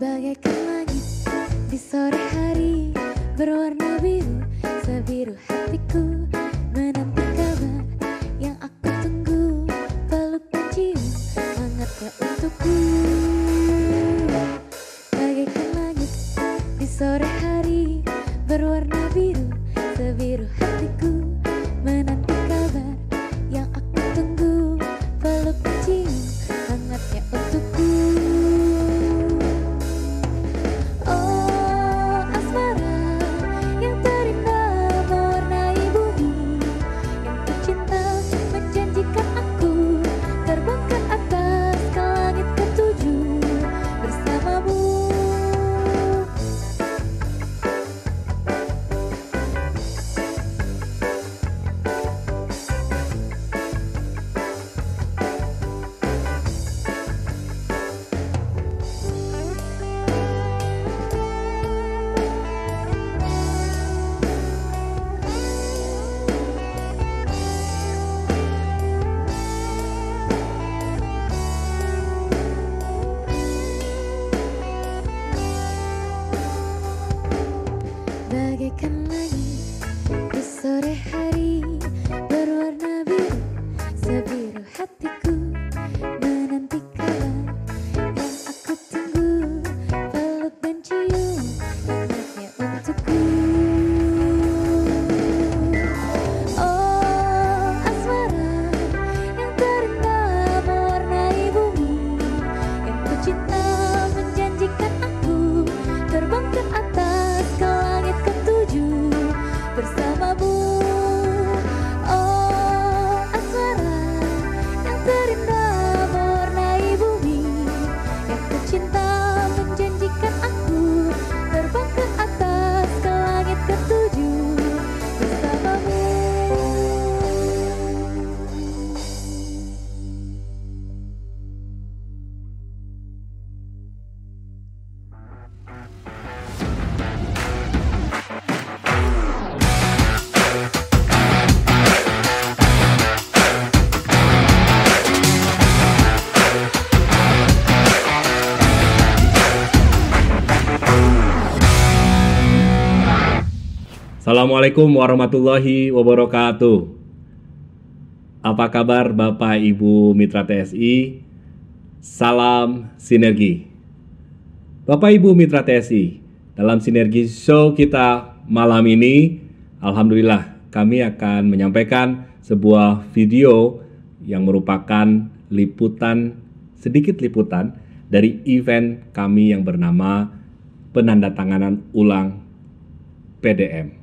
Bagaikan langit di sore hari berwarna biru Sebiru hatiku menanti kabar yang aku tunggu. Peluk dan cium hangatnya untukku. Bagaikan langit di sore hari berwarna biru Sebiru hatiku Assalamualaikum warahmatullahi wabarakatuh. Apa kabar Bapak Ibu Mitra TSI? Salam sinergi. Bapak Ibu Mitra TSI, dalam sinergi show kita malam ini, alhamdulillah kami akan menyampaikan sebuah video yang merupakan liputan sedikit liputan dari event kami yang bernama penandatanganan ulang PDM.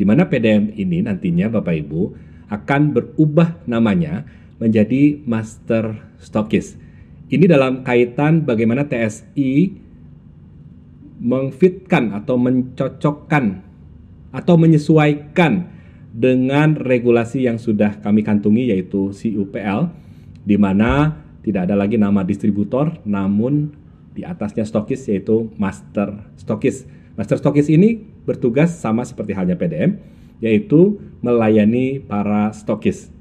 Di mana PDM ini nantinya Bapak Ibu akan berubah namanya menjadi Master Stockist. Ini dalam kaitan bagaimana TSI mengfitkan atau mencocokkan atau menyesuaikan dengan regulasi yang sudah kami kantungi yaitu CUPL di mana tidak ada lagi nama distributor namun di atasnya stokis yaitu master stokis. Master stokis ini bertugas sama seperti halnya PDM yaitu melayani para stokis.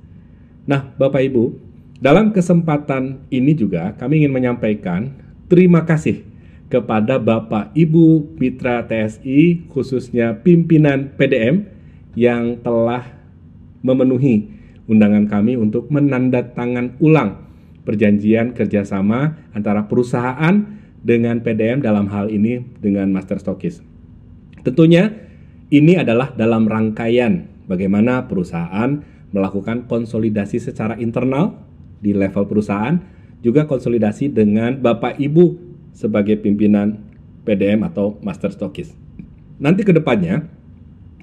Nah, Bapak Ibu, dalam kesempatan ini juga kami ingin menyampaikan terima kasih kepada Bapak Ibu Mitra TSI khususnya pimpinan PDM yang telah memenuhi undangan kami untuk menandatangan ulang perjanjian kerjasama antara perusahaan dengan PDM dalam hal ini dengan Master Stockist. Tentunya ini adalah dalam rangkaian bagaimana perusahaan melakukan konsolidasi secara internal di level perusahaan, juga konsolidasi dengan Bapak Ibu sebagai pimpinan PDM atau Master Stockist. Nanti ke depannya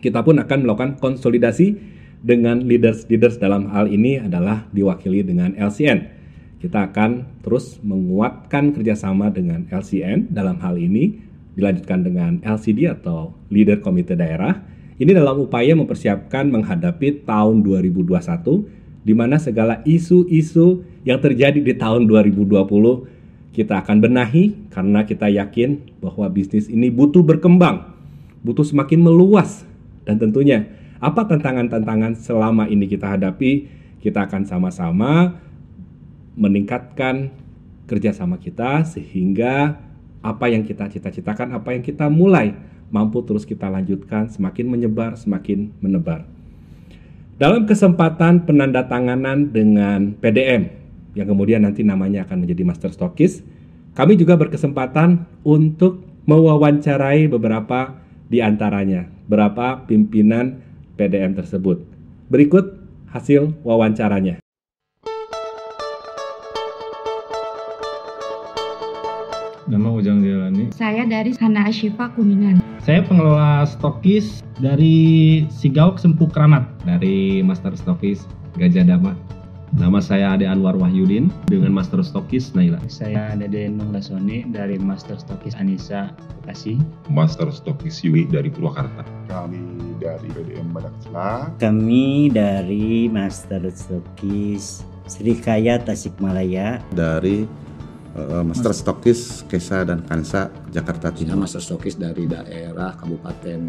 kita pun akan melakukan konsolidasi dengan leaders-leaders dalam hal ini adalah diwakili dengan LCN. Kita akan terus menguatkan kerjasama dengan LCN dalam hal ini dilanjutkan dengan LCD atau Leader Komite Daerah. Ini dalam upaya mempersiapkan menghadapi tahun 2021 di mana segala isu-isu yang terjadi di tahun 2020 kita akan benahi karena kita yakin bahwa bisnis ini butuh berkembang, butuh semakin meluas dan tentunya apa tantangan-tantangan selama ini kita hadapi, kita akan sama-sama meningkatkan kerjasama kita sehingga apa yang kita cita-citakan, apa yang kita mulai mampu terus kita lanjutkan semakin menyebar, semakin menebar. Dalam kesempatan penandatanganan dengan PDM yang kemudian nanti namanya akan menjadi Master Stockist, kami juga berkesempatan untuk mewawancarai beberapa di antaranya, beberapa pimpinan PDM tersebut. Berikut hasil wawancaranya. Nama Ujang Jalani. Saya dari Hana Ashifa Kuningan. Saya pengelola stokis dari Sigauk Sempuk Kramat. Dari Master Stokis Gajah Dama. Nama saya Ade Anwar Wahyudin dengan Master Stokis Naila. Saya Dede Nung Lasoni dari Master Stokis Anissa Bekasi. Master Stokis Yui dari Purwakarta. Kami dari PDM Badaksla. Kami dari Master Stokis Srikaya Tasikmalaya. Dari uh, Master Stokis Kesa dan Kansa Jakarta Timur. Master Stokis dari daerah Kabupaten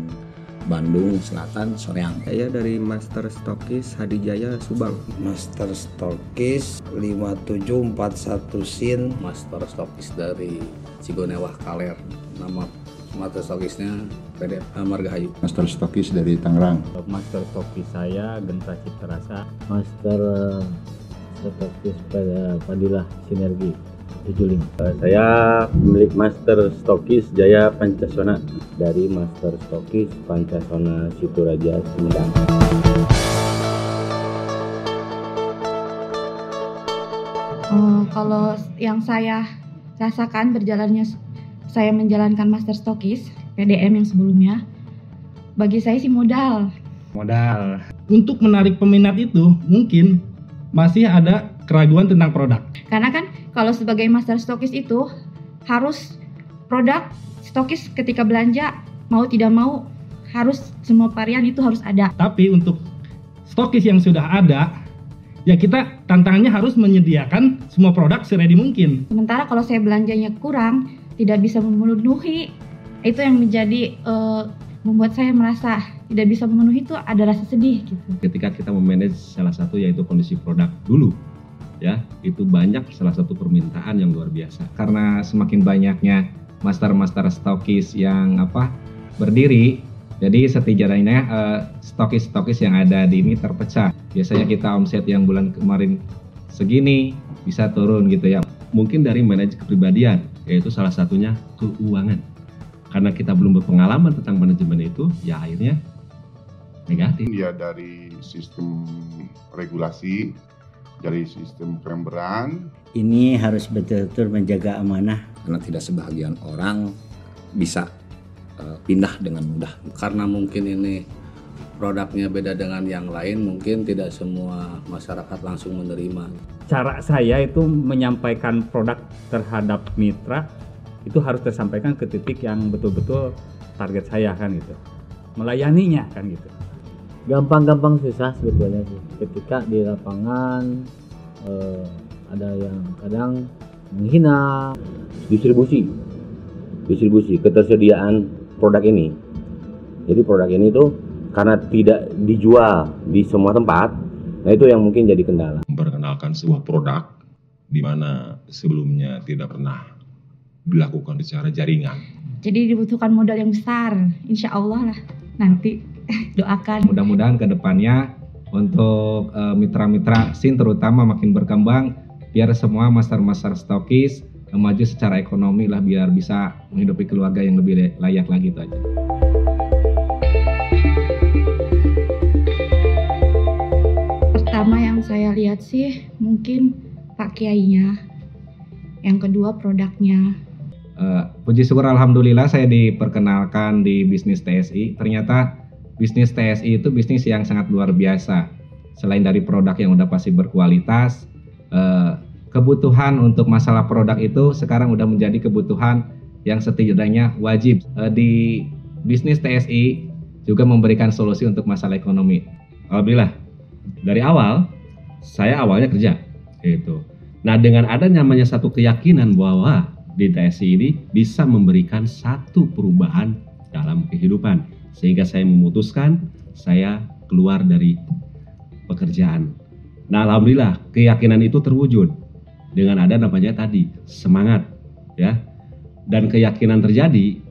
Bandung Selatan Soreang. Saya dari Master Stokis Hadijaya Subang. Master Stokis 5741 Sin. Master Stokis dari Cigonewah Kaler. Nama Master Stokisnya PD Margahayu. Master Stokis dari Tangerang. Master Stokis saya Genta Citrasa. Master Stokis pada Padilah Sinergi. Juling. Saya pemilik Master Stokis Jaya Pancasona dari Master Stokis Pancasona Situraja Sumedang. Uh, kalau yang saya rasakan berjalannya saya menjalankan Master Stokis PDM yang sebelumnya, bagi saya sih modal. Modal. Untuk menarik peminat itu mungkin masih ada keraguan tentang produk. Karena kan kalau sebagai master stokis itu harus produk stokis ketika belanja mau tidak mau harus semua varian itu harus ada. Tapi untuk stokis yang sudah ada ya kita tantangannya harus menyediakan semua produk seredi mungkin. Sementara kalau saya belanjanya kurang tidak bisa memenuhi itu yang menjadi uh, membuat saya merasa tidak bisa memenuhi itu ada rasa sedih gitu. Ketika kita memanage salah satu yaitu kondisi produk dulu ya. Itu banyak salah satu permintaan yang luar biasa. Karena semakin banyaknya master-master stokis yang apa berdiri jadi setidaknya uh, stokis-stokis yang ada di ini terpecah. Biasanya kita omset yang bulan kemarin segini bisa turun gitu ya. Mungkin dari manajer kepribadian yaitu salah satunya keuangan. Karena kita belum berpengalaman tentang manajemen itu ya akhirnya negatif. Ya dari sistem regulasi dari sistem pemberan. Ini harus betul-betul menjaga amanah. Karena tidak sebagian orang bisa uh, pindah dengan mudah. Karena mungkin ini produknya beda dengan yang lain, mungkin tidak semua masyarakat langsung menerima. Cara saya itu menyampaikan produk terhadap mitra itu harus tersampaikan ke titik yang betul-betul target saya kan gitu. Melayaninya kan gitu gampang-gampang susah sebetulnya sih. Ketika di lapangan eh, ada yang kadang menghina distribusi. Distribusi ketersediaan produk ini. Jadi produk ini tuh karena tidak dijual di semua tempat nah itu yang mungkin jadi kendala. Memperkenalkan sebuah produk di mana sebelumnya tidak pernah dilakukan secara jaringan. Jadi dibutuhkan modal yang besar. Insya Allah lah nanti doakan. Mudah-mudahan ke depannya untuk uh, mitra-mitra SIN terutama makin berkembang biar semua master-master stokis uh, maju secara ekonomi lah biar bisa menghidupi keluarga yang lebih layak lagi itu aja. Pertama yang saya lihat sih mungkin Pak Kiainya. Yang kedua produknya. Uh, puji syukur alhamdulillah saya diperkenalkan di bisnis TSI. Ternyata bisnis TSI itu bisnis yang sangat luar biasa. Selain dari produk yang udah pasti berkualitas, eh, kebutuhan untuk masalah produk itu sekarang udah menjadi kebutuhan yang setidaknya wajib. Eh, di bisnis TSI juga memberikan solusi untuk masalah ekonomi. Alhamdulillah, dari awal saya awalnya kerja, itu. Nah dengan ada namanya satu keyakinan bahwa di TSI ini bisa memberikan satu perubahan dalam kehidupan sehingga saya memutuskan saya keluar dari pekerjaan. Nah, alhamdulillah keyakinan itu terwujud. dengan ada namanya tadi semangat ya dan keyakinan terjadi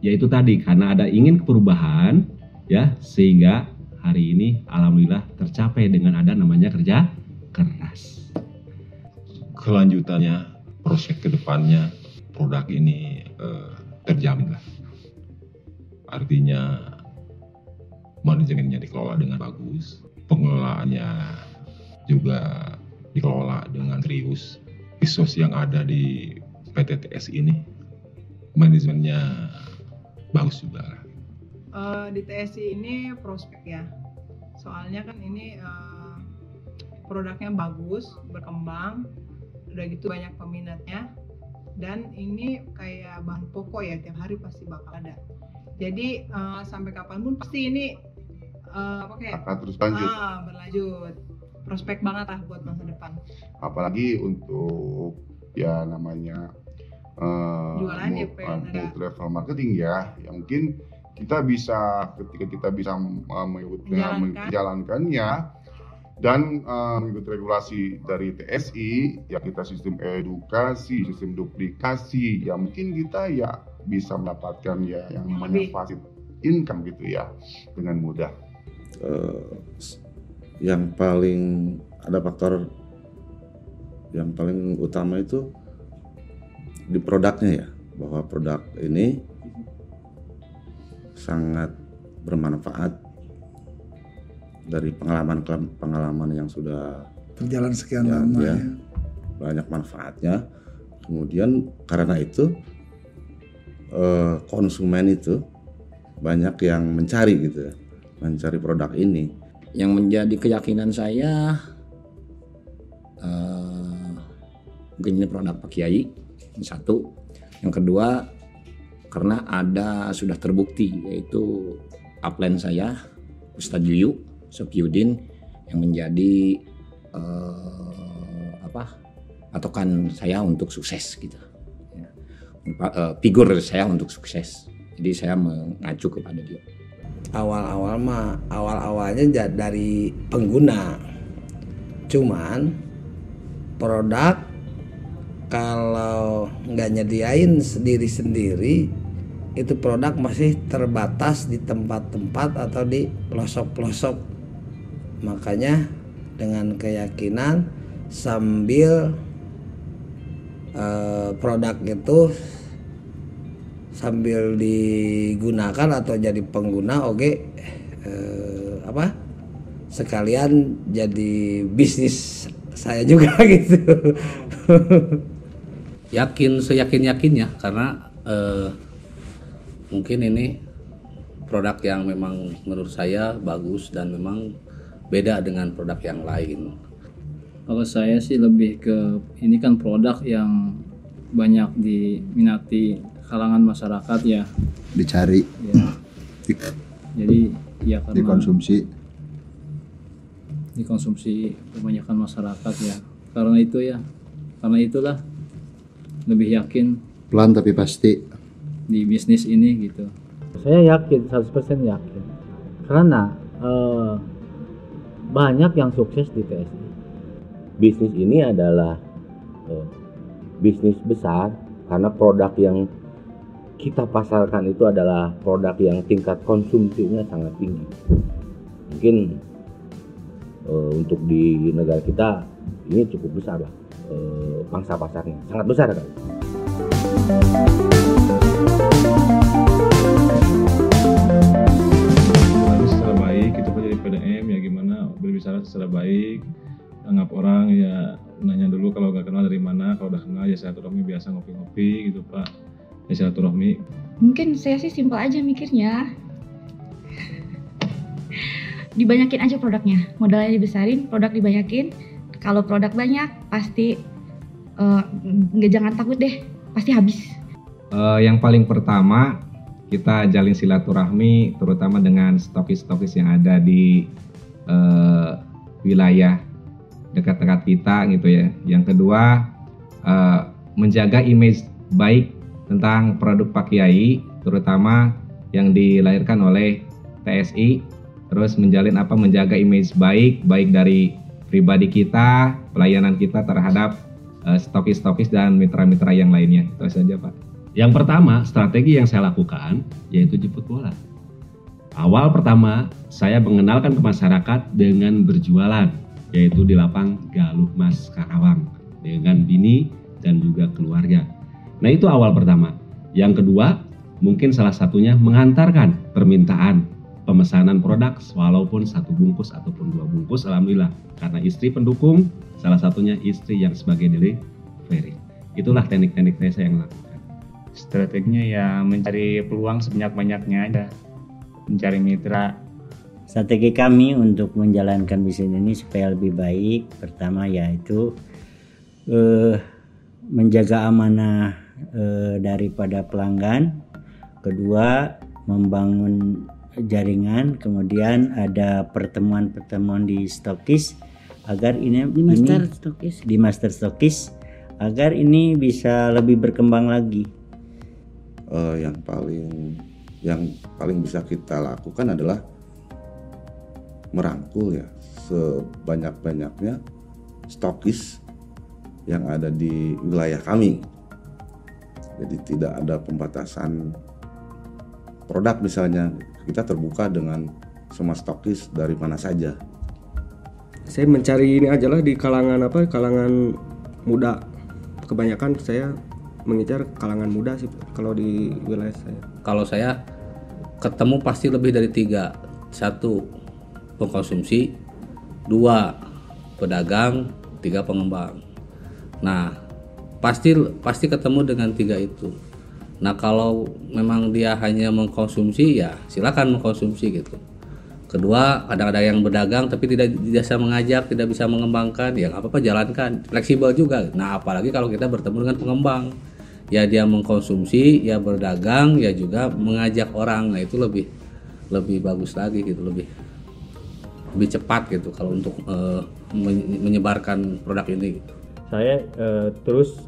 yaitu tadi karena ada ingin perubahan ya sehingga hari ini alhamdulillah tercapai dengan ada namanya kerja keras. Kelanjutannya, prospek ke depannya produk ini eh, terjamin lah. Artinya manajemennya dikelola dengan bagus, pengelolaannya juga dikelola dengan serius. Resource yang ada di PTTS ini manajemennya bagus juga. Eh, di TSI ini prospek ya. Soalnya kan ini eh, produknya bagus, berkembang, udah gitu banyak peminatnya, dan ini kayak bahan pokok ya tiap hari pasti bakal ada. Jadi eh, sampai kapan pun pasti ini eh, apa kayak Akan terus lanjut. Ah, berlanjut. Prospek banget lah buat masa depan. apalagi untuk ya namanya eh, Jualan ya, level marketing ya yang mungkin kita bisa ketika kita bisa uh, menjalankannya dan uh, mengikuti regulasi dari TSI ya kita sistem edukasi sistem duplikasi ya mungkin kita ya bisa mendapatkan ya yang namanya passive income gitu ya dengan mudah. Eh, s- yang paling ada faktor yang paling utama itu di produknya ya bahwa produk ini sangat bermanfaat dari pengalaman pengalaman yang sudah Berjalan sekian ya, lama ya, ya. banyak manfaatnya. Kemudian karena itu eh, konsumen itu banyak yang mencari gitu ya mencari produk ini. Yang menjadi keyakinan saya eh, mungkin ini produk Pak Kiai yang satu, yang kedua karena ada sudah terbukti yaitu upline saya Ustadz Yuyu Sopiudin yang menjadi eh, apa patokan saya untuk sukses gitu. Ya. Eh, figur saya untuk sukses. Jadi saya mengacu kepada dia. Awal-awal mah awal-awalnya dari pengguna. Cuman produk kalau nggak nyediain sendiri-sendiri itu produk masih terbatas di tempat-tempat atau di pelosok-pelosok makanya dengan keyakinan sambil eh, produk itu sambil digunakan atau jadi pengguna oke eh, apa sekalian jadi bisnis saya juga gitu. Yakin seyakin yakinnya karena eh, mungkin ini produk yang memang menurut saya bagus dan memang beda dengan produk yang lain. Kalau saya sih lebih ke ini kan produk yang banyak diminati kalangan masyarakat ya. dicari Ya. Jadi ya karena dikonsumsi dikonsumsi kebanyakan masyarakat ya. Karena itu ya, karena itulah lebih yakin pelan tapi pasti di bisnis ini gitu. Saya yakin 100% yakin. Karena eh, banyak yang sukses di TSI. bisnis ini adalah eh, bisnis besar karena produk yang kita pasarkan itu adalah produk yang tingkat konsumsinya sangat tinggi. Mungkin eh, untuk di negara kita ini cukup besar lah eh, pangsa pasarnya, sangat besar kan. Secara baik anggap orang ya nanya dulu kalau nggak kenal dari mana kalau udah kenal ya silaturahmi biasa ngopi-ngopi gitu pak ya silaturahmi Mungkin saya sih simpel aja mikirnya. Dibanyakin aja produknya, modalnya dibesarin, produk dibanyakin. Kalau produk banyak, pasti eh, nggak jangan takut deh, pasti habis. Eh, yang paling pertama kita jalin silaturahmi terutama dengan stokis-stokis yang ada di eh, wilayah dekat-dekat kita gitu ya. Yang kedua eh, menjaga image baik tentang produk Pak Kiai terutama yang dilahirkan oleh TSI terus menjalin apa menjaga image baik baik dari pribadi kita pelayanan kita terhadap eh, stokis-stokis dan mitra-mitra yang lainnya. Itu saja Pak. Yang pertama, strategi yang saya lakukan yaitu jemput bola. Awal pertama, saya mengenalkan ke masyarakat dengan berjualan, yaitu di lapang Galuh Mas Karawang dengan bini dan juga keluarga. Nah, itu awal pertama. Yang kedua, mungkin salah satunya mengantarkan permintaan pemesanan produk walaupun satu bungkus ataupun dua bungkus alhamdulillah karena istri pendukung salah satunya istri yang sebagai delivery itulah teknik-teknik saya yang lakukan strateginya ya mencari peluang sebanyak-banyaknya aja mencari mitra. Strategi kami untuk menjalankan bisnis ini supaya lebih baik, pertama yaitu eh, menjaga amanah eh, daripada pelanggan, kedua membangun jaringan, kemudian ada pertemuan-pertemuan di stokis agar ini Di master ini- di master stokis agar ini bisa lebih berkembang lagi. Eh, yang paling yang paling bisa kita lakukan adalah merangkul ya sebanyak-banyaknya stokis yang ada di wilayah kami. Jadi tidak ada pembatasan produk misalnya. Kita terbuka dengan semua stokis dari mana saja. Saya mencari ini aja lah di kalangan apa? Kalangan muda. Kebanyakan saya mengejar kalangan muda sih kalau di wilayah saya. Kalau saya ketemu pasti lebih dari tiga. Satu pengkonsumsi, dua pedagang, tiga pengembang. Nah pasti pasti ketemu dengan tiga itu. Nah kalau memang dia hanya mengkonsumsi ya silakan mengkonsumsi gitu. Kedua kadang ada yang berdagang tapi tidak bisa mengajak, tidak bisa mengembangkan ya nggak apa-apa jalankan, fleksibel juga. Nah apalagi kalau kita bertemu dengan pengembang ya dia mengkonsumsi, ya berdagang, ya juga mengajak orang. Nah itu lebih lebih bagus lagi gitu, lebih lebih cepat gitu kalau untuk men- menyebarkan produk ini. Gitu. saya eh, terus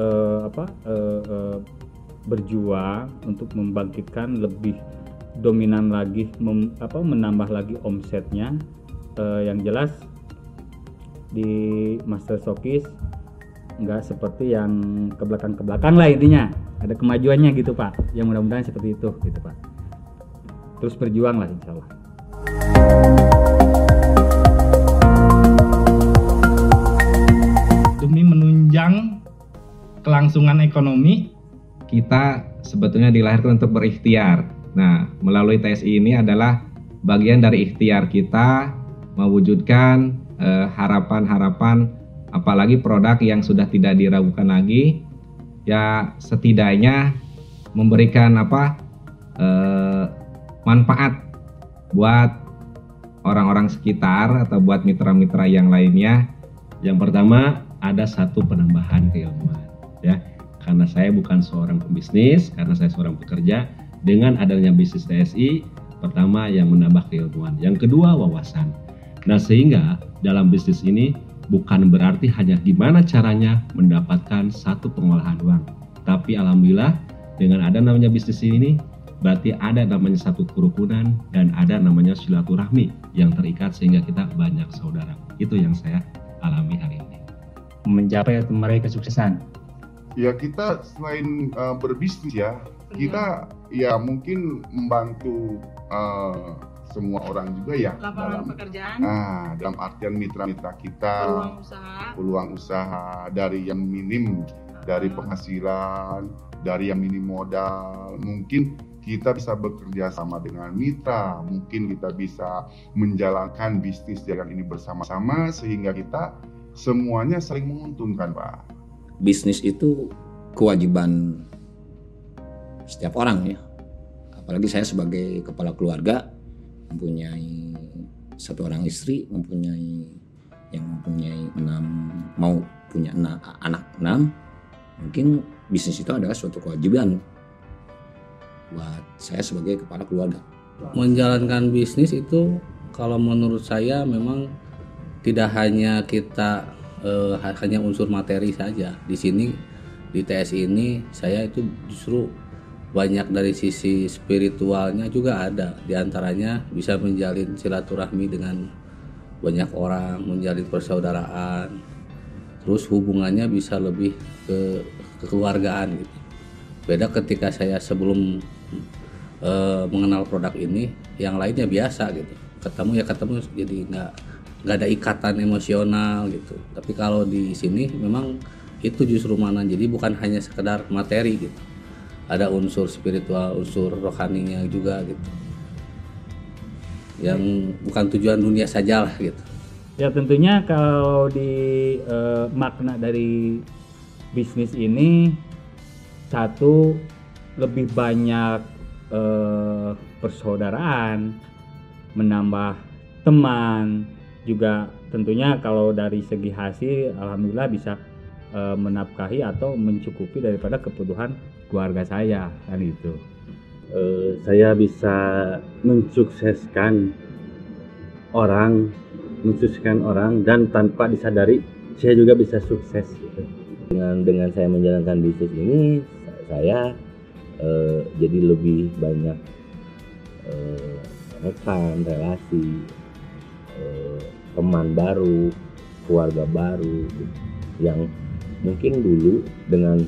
eh, apa eh, eh, berjuang untuk membangkitkan lebih dominan lagi mem- apa menambah lagi omsetnya Eh, yang jelas di Master Showcase nggak seperti yang ke belakang ke belakang lah intinya. Ada kemajuannya gitu pak. Yang mudah-mudahan seperti itu gitu pak. Terus berjuang lah insya Allah. Demi menunjang kelangsungan ekonomi kita sebetulnya dilahirkan untuk berikhtiar. Nah, melalui TSI ini adalah bagian dari ikhtiar kita mewujudkan eh, harapan-harapan apalagi produk yang sudah tidak diragukan lagi ya setidaknya memberikan apa eh, manfaat buat orang-orang sekitar atau buat mitra-mitra yang lainnya Yang pertama ada satu penambahan keilmuan ya. Karena saya bukan seorang pembisnis, karena saya seorang pekerja dengan adanya bisnis TSI pertama yang menambah keilmuan, yang kedua wawasan. Nah, sehingga dalam bisnis ini bukan berarti hanya gimana caranya mendapatkan satu pengolahan uang, tapi alhamdulillah dengan ada namanya bisnis ini berarti ada namanya satu kerukunan dan ada namanya silaturahmi yang terikat sehingga kita banyak saudara. Itu yang saya alami hari ini. mencapai atau meraih kesuksesan. Ya kita selain uh, berbisnis ya, kita ya mungkin membantu uh, semua orang juga ya Lapangan dalam pekerjaan. ah dalam artian mitra-mitra kita Peluang usaha. peluang usaha dari yang minim dari penghasilan dari yang minim modal mungkin kita bisa bekerja sama dengan mitra mungkin kita bisa menjalankan bisnis jalan ini bersama-sama sehingga kita semuanya saling menguntungkan pak bisnis itu kewajiban setiap orang ya. Apalagi saya sebagai kepala keluarga mempunyai satu orang istri, mempunyai yang mempunyai enam mau punya enam, anak enam, mungkin bisnis itu adalah suatu kewajiban buat saya sebagai kepala keluarga. Menjalankan bisnis itu kalau menurut saya memang tidak hanya kita eh, hanya unsur materi saja. Di sini di TSI ini saya itu justru banyak dari sisi spiritualnya juga ada. Di antaranya bisa menjalin silaturahmi dengan banyak orang, menjalin persaudaraan. terus hubungannya bisa lebih ke kekeluargaan gitu. Beda ketika saya sebelum eh, mengenal produk ini yang lainnya biasa gitu. Ketemu ya ketemu jadi nggak nggak ada ikatan emosional gitu. Tapi kalau di sini memang itu justru mana. Jadi bukan hanya sekedar materi gitu ada unsur spiritual unsur rohaninya juga gitu. Yang bukan tujuan dunia saja lah gitu. Ya tentunya kalau di eh, makna dari bisnis ini satu lebih banyak eh, persaudaraan, menambah teman, juga tentunya kalau dari segi hasil alhamdulillah bisa eh, menafkahi atau mencukupi daripada kebutuhan keluarga saya kan itu. Eh, saya bisa mensukseskan orang mensukseskan orang dan tanpa disadari saya juga bisa sukses gitu. dengan dengan saya menjalankan bisnis ini saya eh, jadi lebih banyak eh, rekan relasi eh, teman baru keluarga baru gitu, yang mungkin dulu dengan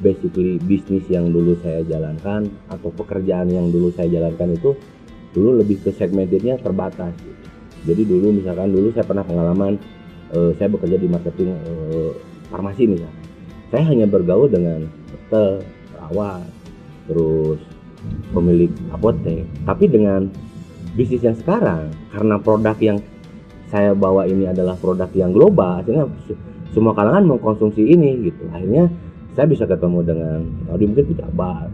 basically bisnis yang dulu saya jalankan atau pekerjaan yang dulu saya jalankan itu dulu lebih ke segmentednya terbatas. Jadi dulu misalkan dulu saya pernah pengalaman eh, saya bekerja di marketing eh, farmasi misalnya saya hanya bergaul dengan dokter perawat terus pemilik apotek. Tapi dengan bisnis yang sekarang karena produk yang saya bawa ini adalah produk yang global akhirnya semua kalangan mengkonsumsi ini gitu. Akhirnya saya bisa ketemu dengan tadi mungkin pejabat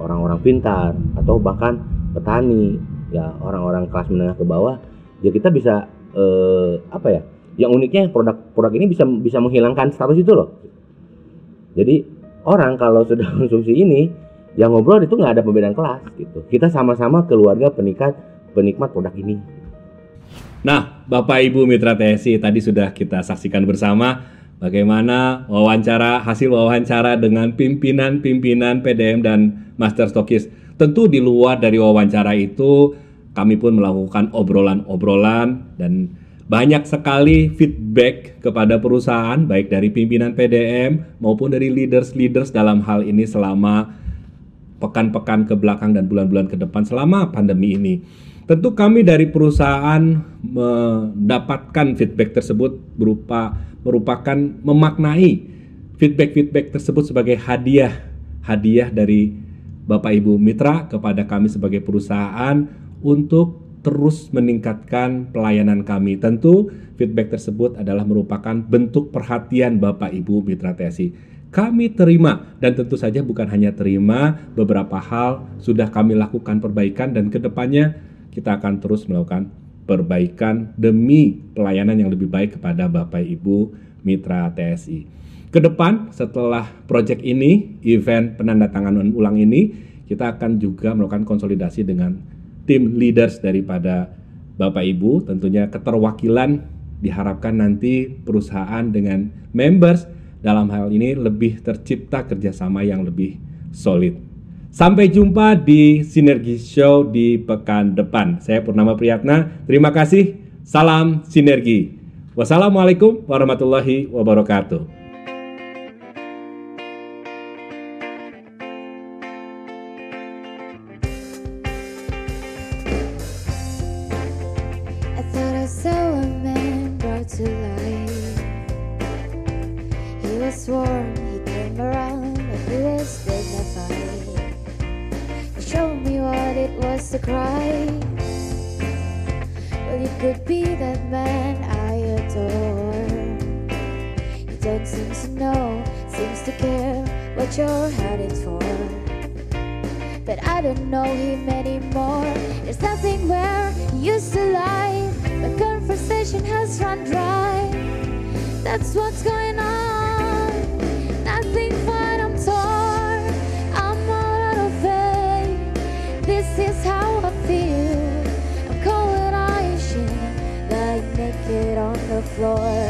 orang-orang pintar atau bahkan petani ya orang-orang kelas menengah ke bawah ya kita bisa eh, apa ya yang uniknya produk-produk ini bisa bisa menghilangkan status itu loh. Jadi orang kalau sudah konsumsi ini yang ngobrol itu nggak ada perbedaan kelas gitu. Kita sama-sama keluarga penikmat penikmat produk ini Nah, Bapak Ibu Mitra TSI tadi sudah kita saksikan bersama bagaimana wawancara hasil wawancara dengan pimpinan-pimpinan PDM dan Master Stokis. Tentu di luar dari wawancara itu kami pun melakukan obrolan-obrolan dan banyak sekali feedback kepada perusahaan baik dari pimpinan PDM maupun dari leaders-leaders dalam hal ini selama pekan-pekan ke belakang dan bulan-bulan ke depan selama pandemi ini. Tentu kami dari perusahaan mendapatkan feedback tersebut berupa merupakan memaknai feedback-feedback tersebut sebagai hadiah hadiah dari Bapak Ibu mitra kepada kami sebagai perusahaan untuk terus meningkatkan pelayanan kami. Tentu feedback tersebut adalah merupakan bentuk perhatian Bapak Ibu mitra TSI kami terima dan tentu saja bukan hanya terima beberapa hal sudah kami lakukan perbaikan dan ke depannya kita akan terus melakukan perbaikan demi pelayanan yang lebih baik kepada Bapak Ibu mitra TSI. Ke depan setelah proyek ini, event penandatanganan ulang ini, kita akan juga melakukan konsolidasi dengan tim leaders daripada Bapak Ibu, tentunya keterwakilan diharapkan nanti perusahaan dengan members dalam hal ini lebih tercipta kerjasama yang lebih solid. Sampai jumpa di Sinergi Show di pekan depan. Saya Purnama Priyatna. Terima kasih. Salam sinergi. Wassalamualaikum warahmatullahi wabarakatuh. He showed me what it was to cry. Well, you could be that man I adore. You don't seem to know, seems to care what you're headed for. But I don't know him anymore. There's nothing where he used to lie. The conversation has run dry. That's what's going on. Floor.